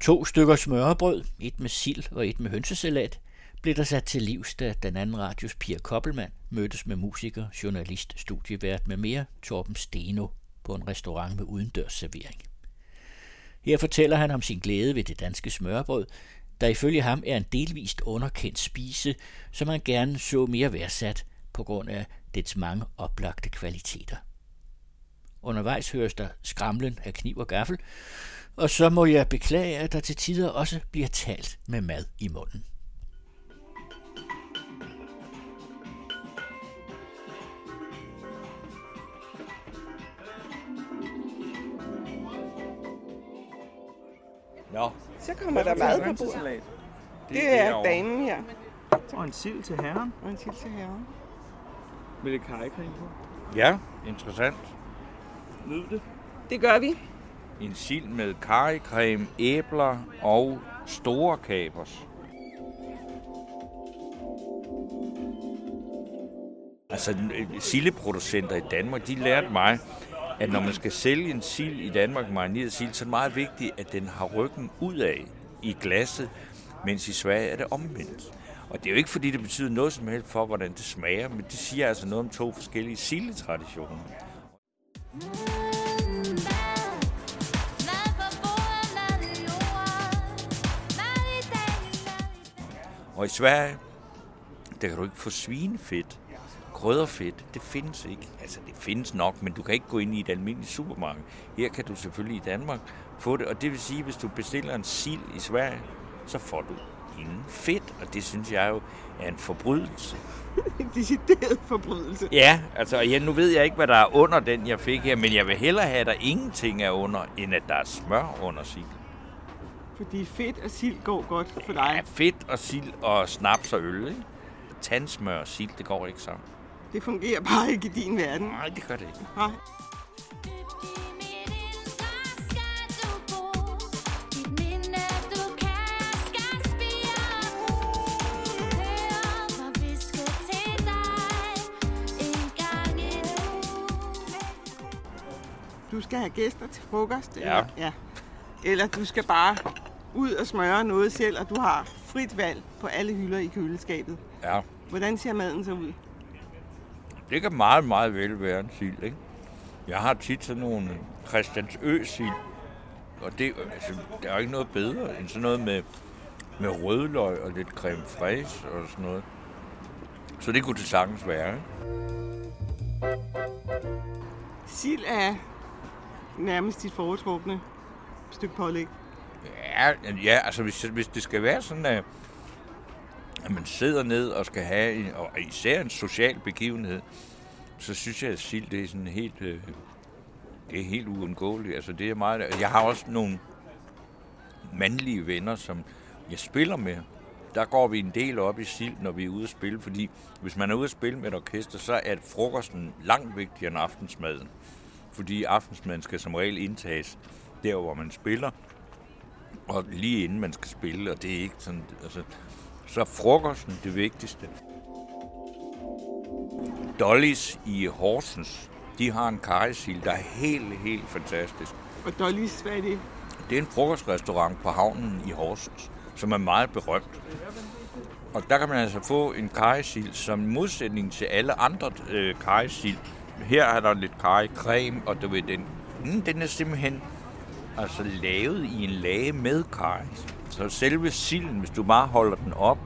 To stykker smørbrød, et med sild og et med hønsesalat, blev der sat til livs, da den anden radios Pia Koppelmann mødtes med musiker, journalist, studievært med mere Torben Steno på en restaurant med udendørs servering. Her fortæller han om sin glæde ved det danske smørbrød, der ifølge ham er en delvist underkendt spise, som han gerne så mere værdsat på grund af dets mange oplagte kvaliteter. Undervejs høres der skramlen af kniv og gaffel, og så må jeg beklage, at der til tider også bliver talt med mad i munden. Nå, Så kommer der mad på bordet. Det er damen her. Og en sild til herren. Og en til til herren. Med lidt kajecreme på. Ja, interessant. Nyd det. Det gør vi. En sild med karrycreme, æbler og store kapers. Altså, sildeproducenter i Danmark, de lærte mig, at når man skal sælge en sild i Danmark, marineret sild, så er det meget vigtigt, at den har ryggen udad i glasset, mens i Sverige er det omvendt. Og det er jo ikke, fordi det betyder noget som helst for, hvordan det smager, men det siger altså noget om to forskellige sildetraditioner. Og i Sverige, der kan du ikke få svinefedt. Krydderfedt, det findes ikke. Altså, det findes nok, men du kan ikke gå ind i et almindeligt supermarked. Her kan du selvfølgelig i Danmark få det, og det vil sige, hvis du bestiller en sild i Sverige, så får du ingen fedt, og det synes jeg jo er en forbrydelse. En decideret forbrydelse. Ja, altså, ja, nu ved jeg ikke, hvad der er under den, jeg fik her, men jeg vil hellere have, at der ingenting er under, end at der er smør under sild. Fordi fedt og sild går godt for dig. Ja, fedt og sild og snaps og øl, ikke? Tandsmør og sild, det går ikke sammen. Det fungerer bare ikke i din verden. Nej, det gør det ikke. Nej. Du skal have gæster til frokost. Ja. Eller, ja. Eller du skal bare ud og smøre noget selv, og du har frit valg på alle hylder i køleskabet. Ja, Hvordan ser maden så ud? det kan meget, meget vel være en sild, ikke? Jeg har tit sådan nogle Christiansø sild, og det, altså, der er ikke noget bedre end sådan noget med, med rødløg og lidt creme fraise og sådan noget. Så det kunne det sagtens være, ikke? Sild er nærmest dit foretrukne stykke pålæg. Ja, ja altså hvis, hvis det skal være sådan, at, at man sidder ned og skal have, en, og især en social begivenhed, så synes jeg, at sild det er sådan helt, øh, det er helt uundgåeligt. Altså det er meget, altså, jeg har også nogle mandlige venner, som jeg spiller med. Der går vi en del op i sild, når vi er ude at spille, fordi hvis man er ude at spille med et orkester, så er frokosten langt vigtigere end aftensmaden. Fordi aftensmaden skal som regel indtages der, hvor man spiller og lige inden man skal spille, og det er ikke sådan, altså, så er frokosten det vigtigste. Dollys i Horsens, de har en karrysild, der er helt, helt fantastisk. Og Dollys, hvad er det? Det er en frokostrestaurant på havnen i Horsens, som er meget berømt. Og der kan man altså få en karrysild, som i modsætning til alle andre øh, karrysild. Her er der lidt karrycreme, og du ved, den, mm, den er simpelthen altså lavet i en lage med karry. Så selve silden, hvis du bare holder den op,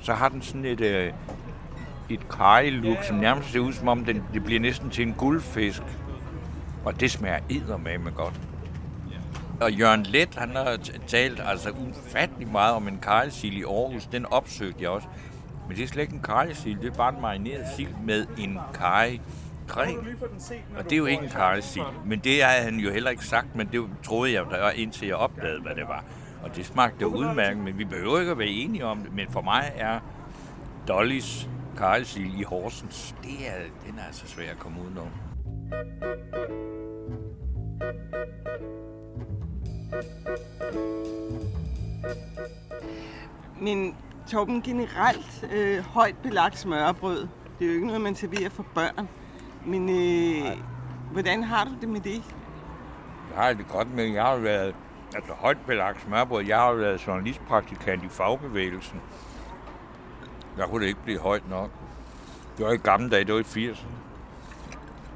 så har den sådan et, øh, et karry-look, som nærmest ser ud som om, den, det bliver næsten til en guldfisk. Og det smager eddermame godt. Og Jørgen Let, han har talt altså ufattelig meget om en karlsil i Aarhus. Den opsøgte jeg også. Men det er slet ikke en karlsil, det er bare en marineret sild med en karry creme. Og det er jo ikke en karrysild. Men det har han jo heller ikke sagt, men det troede jeg, der var, indtil jeg opdagede, hvad det var. Og det smagte udmærket, men vi behøver ikke at være enige om det. Men for mig er Dollys karrysild i Horsens, det er, den er altså svær at komme udenom. Men Torben, generelt øh, højt belagt smørbrød, det er jo ikke noget, man serverer for børn. Men øh, hvordan har du det med det? Jeg har det godt med, jeg har været Altså højt belagt smørbrød. Jeg har været journalistpraktikant i fagbevægelsen. Der kunne det ikke blive højt nok. Det var i gamle dage, det var i 80'erne.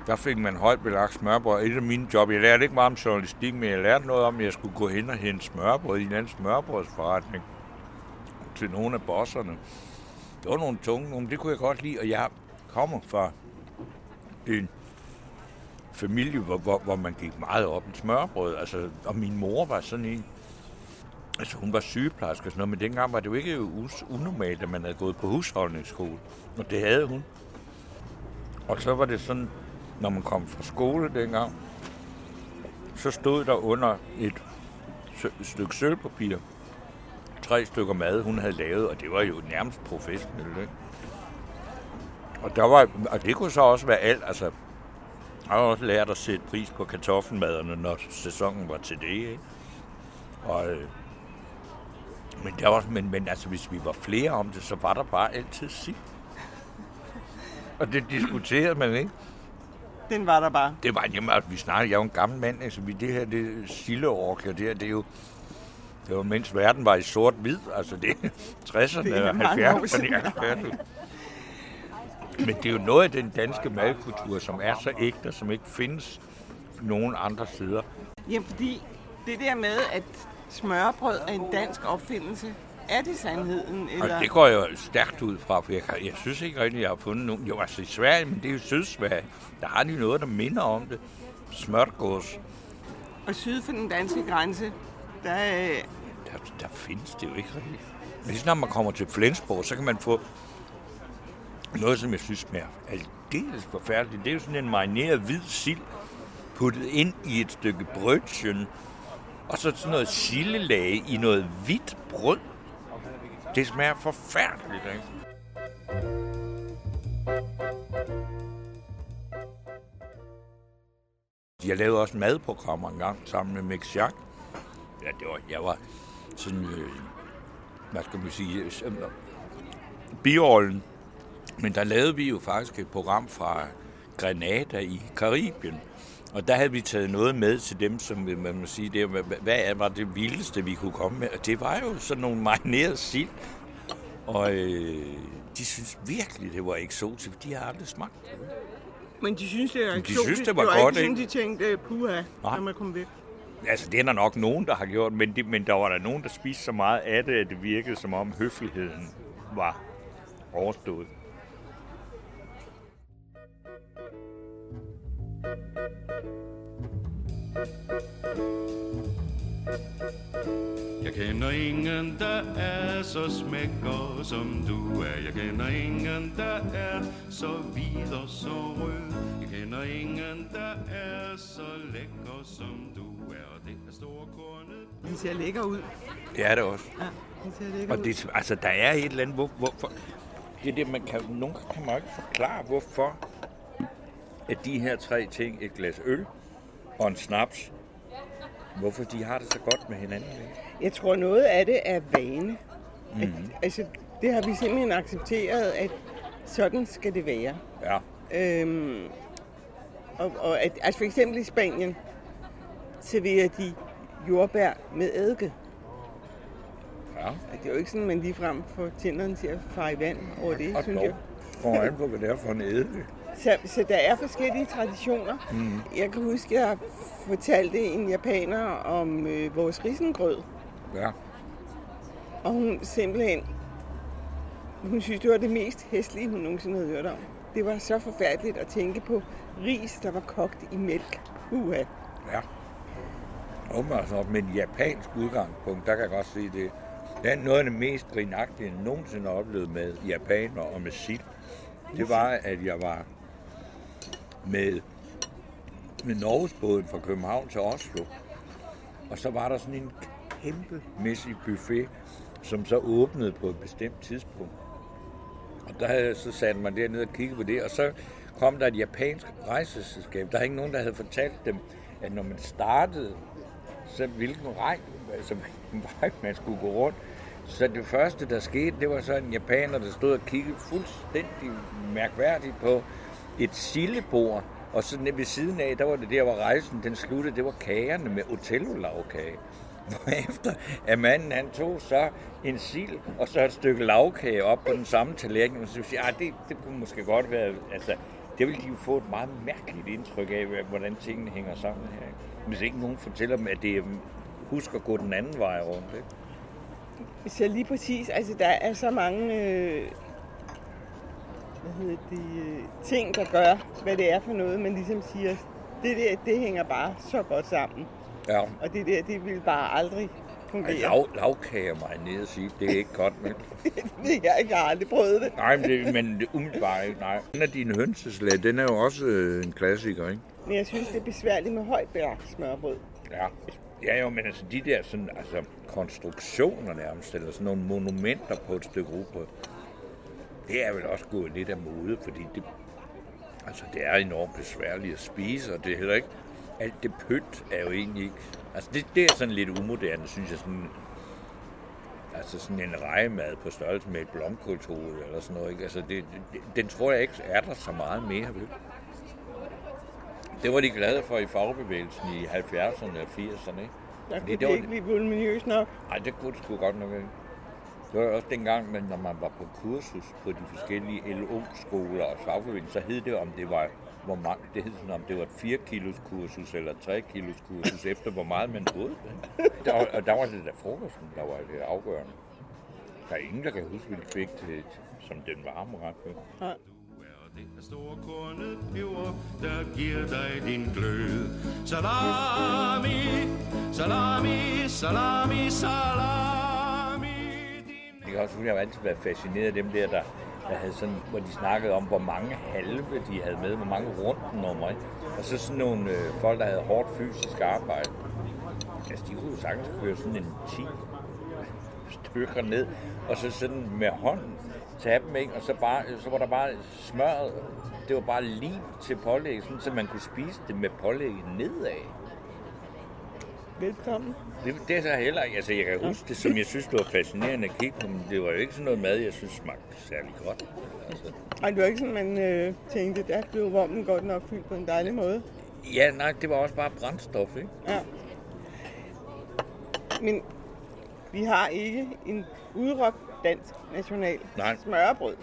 Der fik man højt belagt smørbrød. Et af mine job, jeg lærte ikke meget om journalistik, men jeg lærte noget om, at jeg skulle gå hen og hente smørbrød i en anden smørbrødsforretning til nogle af bosserne. Det var nogle tunge nogle, det kunne jeg godt lide, og jeg kommer fra en familie, hvor, hvor, hvor man gik meget op i smørbrød. Altså, og min mor var sådan en, altså hun var sygeplejerske og sådan noget, men dengang var det jo ikke us- unormalt, at man havde gået på husholdningsskole. Og det havde hun. Og så var det sådan, når man kom fra skole dengang, så stod der under et stykke sølvpapir, tre stykker mad, hun havde lavet, og det var jo nærmest professionelt. Ikke? Og, der var, og det kunne så også være alt. Altså, jeg har også lært at sætte pris på kartoffelmaderne, når sæsonen var til det. Ikke? Og, øh, men, der var, men, men altså, hvis vi var flere om det, så var der bare altid sild. Og det diskuterede man ikke. Den var der bare. Det var jamen, at vi snakkede, jeg er jo en gammel mand, altså vi, det her, det sildeorkler, det her, det er jo, det var mens verden var i sort-hvid, altså det er 60'erne Det er og mange år 70'erne. Ja, ja. Men det er jo noget af den danske madkultur, som er så ægte, som ikke findes nogen andre steder. Jamen, fordi det der med, at smørbrød er en dansk opfindelse, er det sandheden? Eller? det går jeg jo stærkt ud fra, for jeg, jeg synes ikke rigtig, jeg har fundet nogen. Jo, altså i Sverige, men det er jo Sydsverige. Der har de noget, der minder om det. Smørgås. Og syd for den danske grænse, der er... Der, der findes det jo ikke rigtigt. Men lige når man kommer til Flensborg, så kan man få noget, som jeg synes smager aldeles forfærdeligt. Det er jo sådan en marineret hvid sild, puttet ind i et stykke brødchen, og så sådan noget sillelage i noget hvidt brød. Det smager forfærdeligt, ikke? Jeg lavede også madprogrammer engang sammen med Mick Jack. Ja, det var, jeg var sådan, øh, hvad skal man sige, øh, øh, biollen. Men der lavede vi jo faktisk et program fra Grenada i Karibien. Og der havde vi taget noget med til dem, som man må sige, det, hvad, var det vildeste, vi kunne komme med? Og det var jo sådan nogle marineret sild. Og øh, de synes virkelig, det var eksotisk, for de har aldrig smagt det. Men de synes, det er de eksotisk. synes, det var det var godt, ikke sådan, de tænkte, puha, Nej. når man kom væk. Altså, det er der nok nogen, der har gjort, men, det, men der var der nogen, der spiste så meget af det, at det virkede som om høfligheden var overstået. Jeg kender ingen, der er så smækker som du er. Jeg kender ingen, der er så hvid og så rød. Jeg kender ingen, der er så lækker som du er. Og det er storkornet. De ser lækker ud. Det er det også. Ja, de ser lækker Og ud. det, altså, der er et eller andet, hvor, hvorfor... Det er det, man kan, nogen kan man ikke forklare, hvorfor at de her tre ting, et glas øl og en snaps, hvorfor de har det så godt med hinanden. Jeg tror, noget af det er vane. At, Mhm. altså, det har vi simpelthen accepteret, at sådan skal det være. Ja, Øhm, og, og at, altså for eksempel i Spanien serverer de jordbær med eddike. ja. Og Det er jo ikke sådan, man ligefrem får tænderne til at fare i vand over det, Og synes dog jeg. kommer an på, hvad det er for en eddike. Så, så der er forskellige traditioner. Mm. Jeg kan huske, at jeg fortalte en japaner om øh, vores risengrød. Ja. Og hun simpelthen, hun synes, det var det mest hæslige, hun nogensinde havde hørt om. Det var så forfærdeligt at tænke på ris, der var kogt i mælk. Uha. Ja. Og men japansk udgangspunkt, der kan jeg godt sige det. Det er noget af det mest grinagtige, jeg nogensinde har oplevet med japaner og med sild. Det var, at jeg var med, med Norgesbåden fra København til Oslo. Og så var der sådan en kæmpemæssig buffet, som så åbnede på et bestemt tidspunkt. Og der havde, så satte man derned og kiggede på det, og så kom der et japansk rejseselskab. Der er ikke nogen, der havde fortalt dem, at når man startede, så hvilken rej, altså hvilken vej man skulle gå rundt. Så det første, der skete, det var så en japaner, der stod og kiggede fuldstændig mærkværdigt på et sillebord, og så ved siden af, der var det der, hvor rejsen den sluttede, det var kagerne med Otello-lavkage. Efter at manden han tog så en sild og så et stykke lavkage op på den samme tallerken, og så siger jeg, ah, det, det kunne måske godt være, altså, det ville de jo få et meget mærkeligt indtryk af, hvordan tingene hænger sammen her. Hvis ikke nogen fortæller dem, at det øh, er, husk at gå den anden vej rundt. Ikke? Så lige præcis, altså der er så mange øh, hvad hedder det, øh, ting, der gør, hvad det er for noget, man ligesom siger, det der, det hænger bare så godt sammen. Ja. Og det der, det vil bare aldrig fungere. Lav, lavkager mig ned og sige, det er ikke godt, men... det jeg ikke har aldrig prøvet det. Nej, men det, men det umiddelbart ikke, nej. Den af dine hønseslæg, den er jo også øh, en klassiker, ikke? Men jeg synes, det er besværligt med højt smørbrød. Ja. Ja jo, men altså de der sådan, altså, konstruktioner nærmest, eller sådan nogle monumenter på et stykke rugbrød, det er vel også gået lidt af mode, fordi det, altså, det er enormt besværligt at spise, og det er heller ikke, alt det pynt er jo egentlig ikke, altså det, det er sådan lidt umoderne, synes jeg, sådan, altså sådan en rejemad på størrelse med et blomkålshoved eller sådan noget, ikke? Altså det, det, den tror jeg ikke er der så meget mere, vel? Det var de glade for i fagbevægelsen i 70'erne og 80'erne, ikke? Der kunne det det var- ikke blive voluminøst nok. Nej, det kunne det sgu godt nok ikke. Det var også dengang, men når man var på kursus på de forskellige LO-skoler og fagbevægelsen, så hed det, om det var hvor mange, det hed sådan, om det var et 4 kilos kursus eller 3 kilos kursus, efter hvor meget man boede. Der, var- og der var det der frokosten, der var det afgørende. Der er ingen, der kan huske, hvad de fik til, som den varme ret. Nej. Det er storkornet peber, der giver dig din glød. Salami, salami, salami, salami. Jeg kan også huske, at jeg altid været fascineret af dem der, der, der havde sådan, hvor de snakkede om, hvor mange halve de havde med, hvor mange rundnumre, ikke? Og så sådan nogle øh, folk, der havde hårdt fysisk arbejde. Altså, de kunne jo sagtens køre sådan en 10 stykker ned, og så sådan med hånden tage dem, ikke? Og så, bare, så var der bare smøret, det var bare lim til pålæg, sådan, så man kunne spise det med pålæg nedad. Velkommen. Det, det er så heller ikke. Altså, jeg kan huske det, som jeg synes, det var fascinerende at kigge på, men det var jo ikke sådan noget mad, jeg synes smagte særlig godt. Altså, Og det var ikke sådan, man øh, tænkte, der blev vommen godt nok fyldt på en dejlig måde. ja, nej, det var også bare brændstof, ikke? Ja. Men vi har ikke en udråbt dansk national Nej. smørbrød.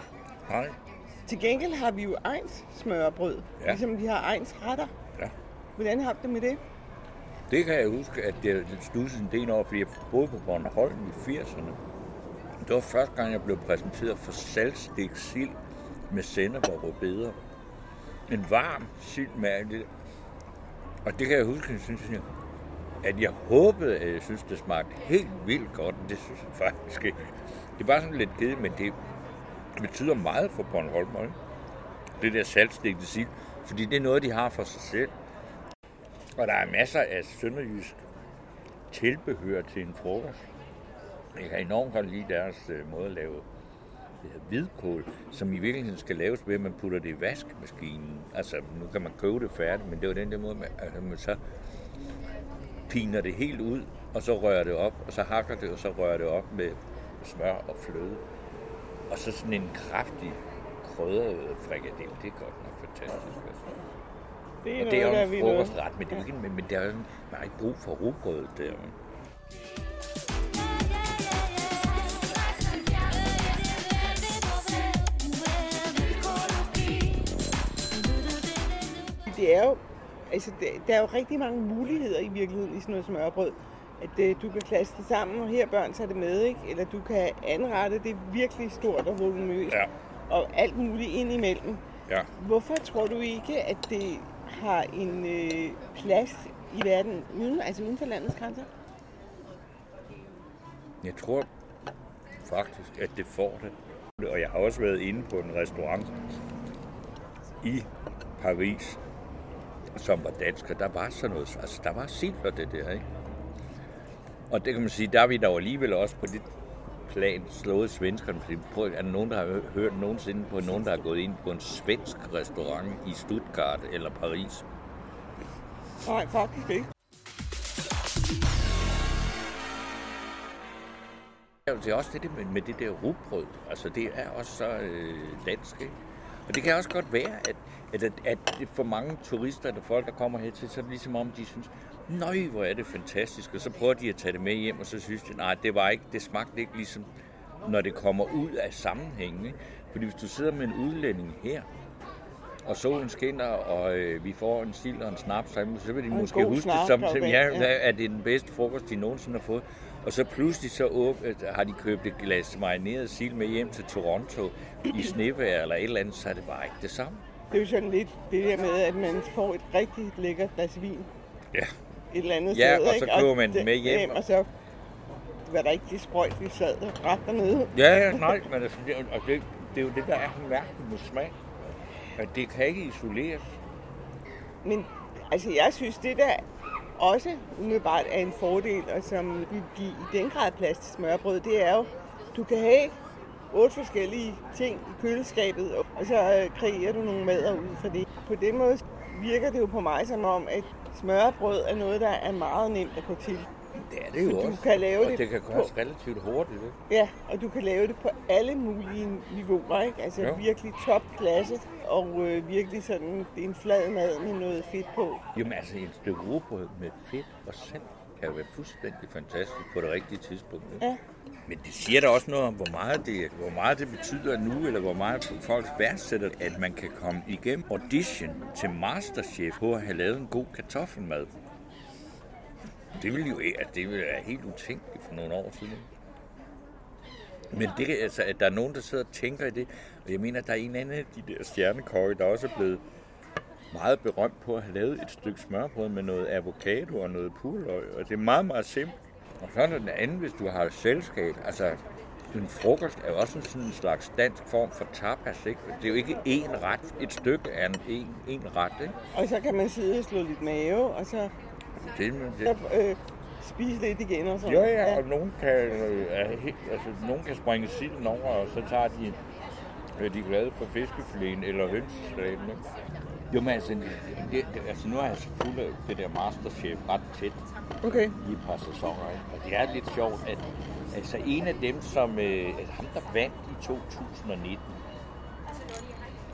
Nej. Til gengæld har vi jo egens smørbrød, Ja. ligesom vi har egens retter. Ja. Hvordan har du det med det? Det kan jeg huske, at det stussede en del over, fordi jeg boede på Bornholm i 80'erne. Det var første gang, jeg blev præsenteret for salgstik sild med sennep og rødbeder. En varm sild med alt det. Og det kan jeg huske, synes jeg, at jeg håbede, at jeg synes, det smagte helt vildt godt. Det synes jeg faktisk ikke. Det var sådan lidt kedeligt, men det betyder meget for Bornholm. Ikke? Det der salgstigte sild. Fordi det er noget, de har for sig selv. Og der er masser af sønderjysk tilbehør til en frokost. Jeg kan enormt godt lide deres øh, måde at lave det her hvidkål, som i virkeligheden skal laves ved, at man putter det i vaskemaskinen. Altså, nu kan man købe det færdigt, men det var den der måde, med, at altså, man så piner det helt ud, og så rører det op, og så hakker det, og så rører det op med smør og fløde. Og så sådan en kraftig krydret frikadelle, det er godt nok fantastisk. Altså. Det er Og det er jo der en frokostret, men det er ikke, men, men det er jo, en- man har ikke brug for rugbrød der. Det er jo, altså, der er jo rigtig mange muligheder i virkeligheden i sådan noget smørbrød. At øh, du kan klasse det sammen, og her børn tager det med, ikke? Eller du kan anrette det virkelig stort og voluminøst. Ja. Og alt muligt ind imellem. Ja. Hvorfor tror du ikke, at det har en øh, plads i verden, uden, altså uden for landets grænser? Jeg tror faktisk, at det får det. Og jeg har også været inde på en restaurant i Paris, som var dansk, og der var sådan noget, altså der var sild det der, ikke? Og det kan man sige, der er vi dog alligevel også på det plan slået svenskerne, fordi prøv, er der nogen, der har hørt nogensinde på nogen, der har gået ind på en svensk restaurant i Stuttgart eller Paris? Nej, faktisk ikke. Det er også det med, med det der rugbrød. Altså, det er også så øh, dansk, ikke? Og det kan også godt være, at, at, at, at for mange turister eller folk, der kommer hertil, så er det ligesom om, de synes, nøj, hvor er det fantastisk, og så prøver de at tage det med hjem, og så synes de, nej, det var ikke, det smagte ikke ligesom, når det kommer ud af sammenhængen. Ikke? Fordi hvis du sidder med en udlænding her, og solen skinner, og øh, vi får en sild og en snaps, så vil de måske huske det som, ja, ja. er det den bedste frokost, de nogensinde har fået. Og så pludselig så øh, har de købt et glas marineret sild med hjem til Toronto i snevejr eller et eller andet, så er det bare ikke det samme. Det er jo sådan lidt det der med, at man får et rigtig lækkert glas vin Ja. et eller andet Ja, sted. og så køber man det- med hjem. Og så var der ikke det sprøjt, vi sad og drak dernede. Ja, ja, nej, men altså, det, og det, det er jo det, der er mærkeligt med smag. At det kan ikke isoleres. Men altså, jeg synes, det der også umiddelbart er en fordel, og som vil give i den grad plads til smørbrød, det er jo, du kan have otte forskellige ting i køleskabet, og så øh, kreerer du nogle mader ud for det. På den måde virker det jo på mig som om, at smørbrød er noget, der er meget nemt at gå til. Det er det jo For du også. kan lave og det det kan på- gøres relativt hurtigt. Ikke? Ja, og du kan lave det på alle mulige niveauer, ikke? Altså Jo. virkelig topklasse, og øh, virkelig sådan, det er en flad mad med noget fedt på. Jamen altså, et stykke rugbrød med fedt og salt kan jo være fuldstændig fantastisk på det rigtige tidspunkt. Ikke? Ja. Men det siger da også noget om, hvor meget det, hvor meget det betyder nu, eller hvor meget folk værdsætter, at man kan komme igennem audition til Masterchef på at have lavet en god kartoffelmad. Det ville jo at altså, det ville være helt utænkeligt for nogle år siden. Men det, altså, at der er nogen, der sidder og tænker i det, og jeg mener, at der er en anden af de der stjernekokke, der også er blevet meget berømt på at have lavet et stykke smørbrød med noget avocado og noget purløg, og det er meget, meget simpelt. Og så er der den anden, hvis du har et selskab. Altså, en frokost er jo også en sådan en slags dansk form for tapas, ikke? Det er jo ikke én ret. Et stykke er en, en, en ret, ikke? Og så kan man sidde og slå lidt mave, og så, det, så det, øh, spise lidt igen og sådan. jo, ja, og nogen kan, øh, er helt, altså, nogen kan springe silden over, og så tager de, øh, de er glade for fiskefiléen eller hønsesalaten, ikke? Jo, men altså, det, det, altså, nu er jeg af det der Masterchef ret tæt. Okay. i et par sæsoner. Ikke? Og det er lidt sjovt, at altså en af dem, som øh, altså ham der vandt i 2019,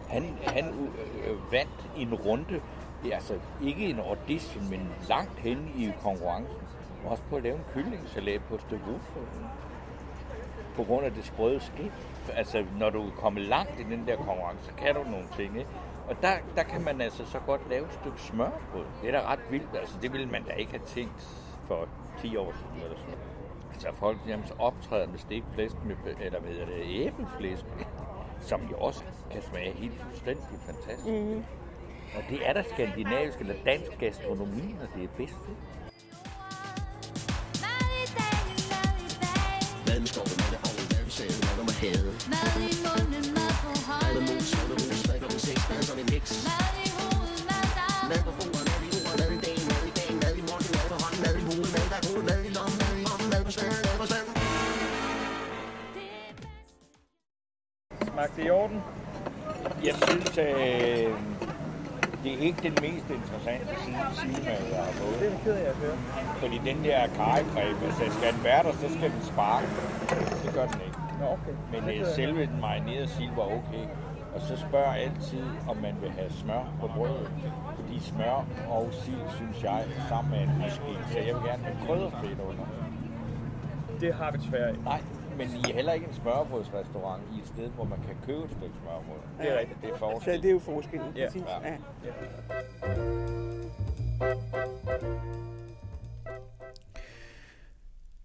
han, han øh, vandt en runde, altså ikke en audition, men langt hen i konkurrencen, også på at lave en kyllingsalat på et stykke rugbrød. På grund af det sprøde skidt. Altså, når du er kommet langt i den der konkurrence, så kan du nogle ting, ikke? Og der, der kan man altså så godt lave et stykke smørbrød. Det er da ret vildt. Altså, det ville man da ikke have tænkt for 10 år siden eller sådan noget. Altså, folk nærmest optræder med stegt flæsk, med, eller hvad hedder det, æbleflæsk, som jo også kan smage helt fuldstændig fantastisk. Mm. Og det er da skandinavisk eller dansk gastronomi, når det er bedst. Mad med skov, mad med ovl, mad med salt, mad med hade. Mad i munden, mad på Mad med hånden mus, mad med mus, mad med sex, mad som en heks. Mad i hovedet, mad der Mad på bordet, mad i ordet, mad i dagen, mad i dagen, mad i morgen, mad på hånden, mad i hovedet, mad der er god, mad i lommen, mad i lommen, mad på stand, mad på stand. Smagte i orden? Jeg synes, øh, det er ikke den mest interessante silmad, jeg har fået. Det er ked af at høre. Fordi den der karrygreb, altså skal den være der, så skal den sparke. Det gør den ikke. Nå, okay. Men øh, selve den marinerede sild var okay. Og så spørger altid, om man vil have smør på brødet. Fordi smør og sild, synes jeg, sammen med en whisky. Så jeg vil gerne have krydderfedt under. Det har vi desværre ikke. Nej, men I er heller ikke en smørbrødsrestaurant i et sted, hvor man kan købe et stykke smørbrød. Det er rigtigt. Det er Så forskel. det er jo forskellen, Ja. præcis. Ja. Ja.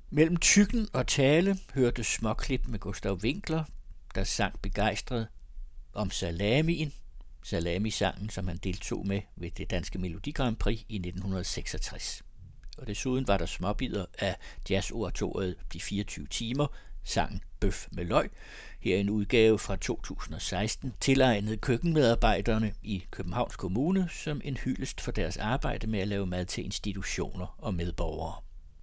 Mellem tykken og tale hørte småklip med Gustav Winkler, der sang begejstret om salamien, salamisangen, som han deltog med ved det danske Melodi Grand Prix i 1966. Og desuden var der småbider af jazzoratoriet De 24 timer, sangen Bøf med løg, her en udgave fra 2016, tilegnet køkkenmedarbejderne i Københavns Kommune som en hyldest for deres arbejde med at lave mad til institutioner og medborgere.